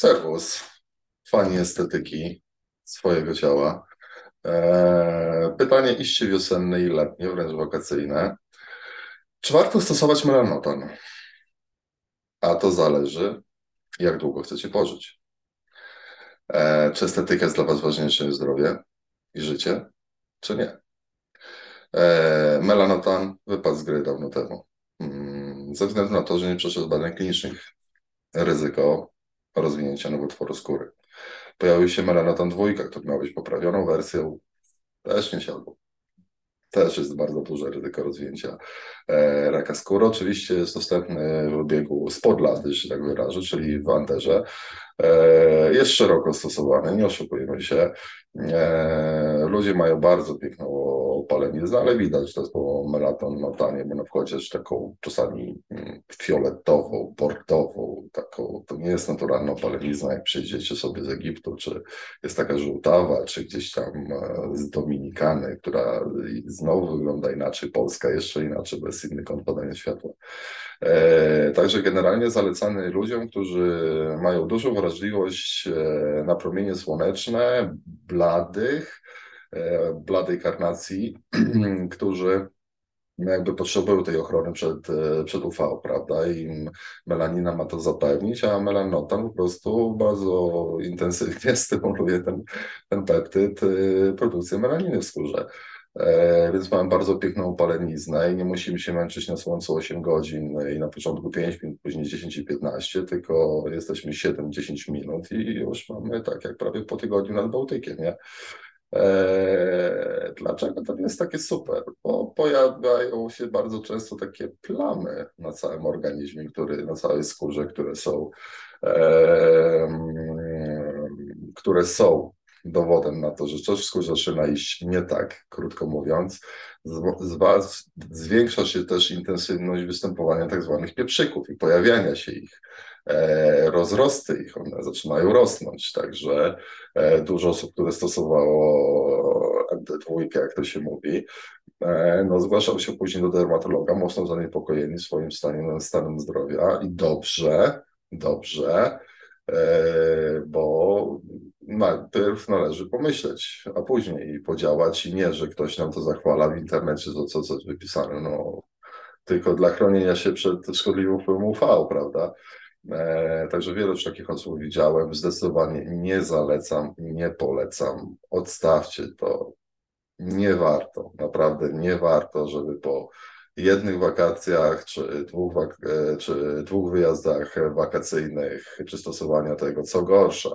Serwus, fani estetyki swojego ciała. Eee, pytanie iście wiosenne i letnie, wręcz wakacyjne. Czy warto stosować melanotan? A to zależy, jak długo chcecie pożyć. Eee, czy estetyka jest dla Was ważniejsza niż zdrowie i życie, czy nie? Eee, melanotan wypadł z gry dawno temu. Mm, ze względu na to, że nie przeszedł badań klinicznych, ryzyko rozwinięcia nowotworu skóry. Pojawił się melanotan dwójka, który miał być poprawioną wersją, też nie siadło. Też jest bardzo duże ryzyko rozwinięcia e, raka skóry. Oczywiście jest dostępny w obiegu spod lady, że tak wyrażę, czyli w Anderze. E, jest szeroko stosowany, nie oszukujmy się. E, ludzie mają bardzo piękną opaleniznę, ale widać to po melatonotanie, bo na wchodzie jest taką czasami mm, fioletową, bordową, taką, to nie jest naturalna opalenizna, jak przyjdziecie sobie z Egiptu, czy jest taka żółtawa, czy gdzieś tam e, z Dominikany, która znowu wygląda inaczej, Polska jeszcze inaczej, bez innych kąt podania światła. E, także generalnie zalecany ludziom, którzy mają dużą wrażliwość e, na promienie słoneczne, bladych, bladej karnacji, którzy jakby potrzebują tej ochrony przed, przed UV, prawda? I melanina ma to zapewnić, a melanotan po prostu bardzo intensywnie stymuluje ten, ten peptyd, produkcję melaniny w skórze. E, więc mamy bardzo piękną paleniznę i nie musimy się męczyć na słońcu 8 godzin i na początku 5 minut, później 10 i 15, tylko jesteśmy 7-10 minut i już mamy tak jak prawie po tygodniu nad Bałtykiem, nie? Eee, dlaczego to jest takie super? Bo pojawiają się bardzo często takie plamy na całym organizmie, który, na całej skórze, które są, które są dowodem na to, że coś w skórze zaczyna iść nie tak, krótko mówiąc, zwiększa się też intensywność występowania tak zwanych pieprzyków i pojawiania się ich, e, rozrosty ich, one zaczynają rosnąć, także e, dużo osób, które stosowało MD2, jak to się mówi, e, no, zgłaszał się później do dermatologa, mocno zaniepokojeni swoim stanem, stanem zdrowia i dobrze, dobrze, bo najpierw należy pomyśleć, a później podziałać i nie, że ktoś nam to zachwala w internecie, to co coś wypisane, no tylko dla chronienia się przed szkodliwym wpływem UV, prawda? E, także wiele już takich osób widziałem, zdecydowanie nie zalecam, nie polecam, odstawcie to, nie warto, naprawdę nie warto, żeby po jednych wakacjach, czy dwóch, wak e, czy dwóch wyjazdach wakacyjnych, czy stosowania tego, co gorsza,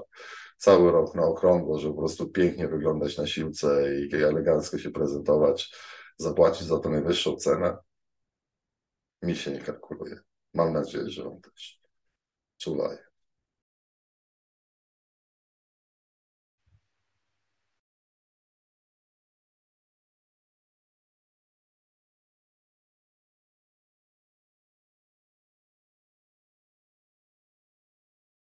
cały rok na okrągło, żeby po prostu pięknie wyglądać na siłce i elegancko się prezentować, zapłacić za to najwyższą cenę, mi się nie kalkuluje. Mam nadzieję, że on też. Czuwaj.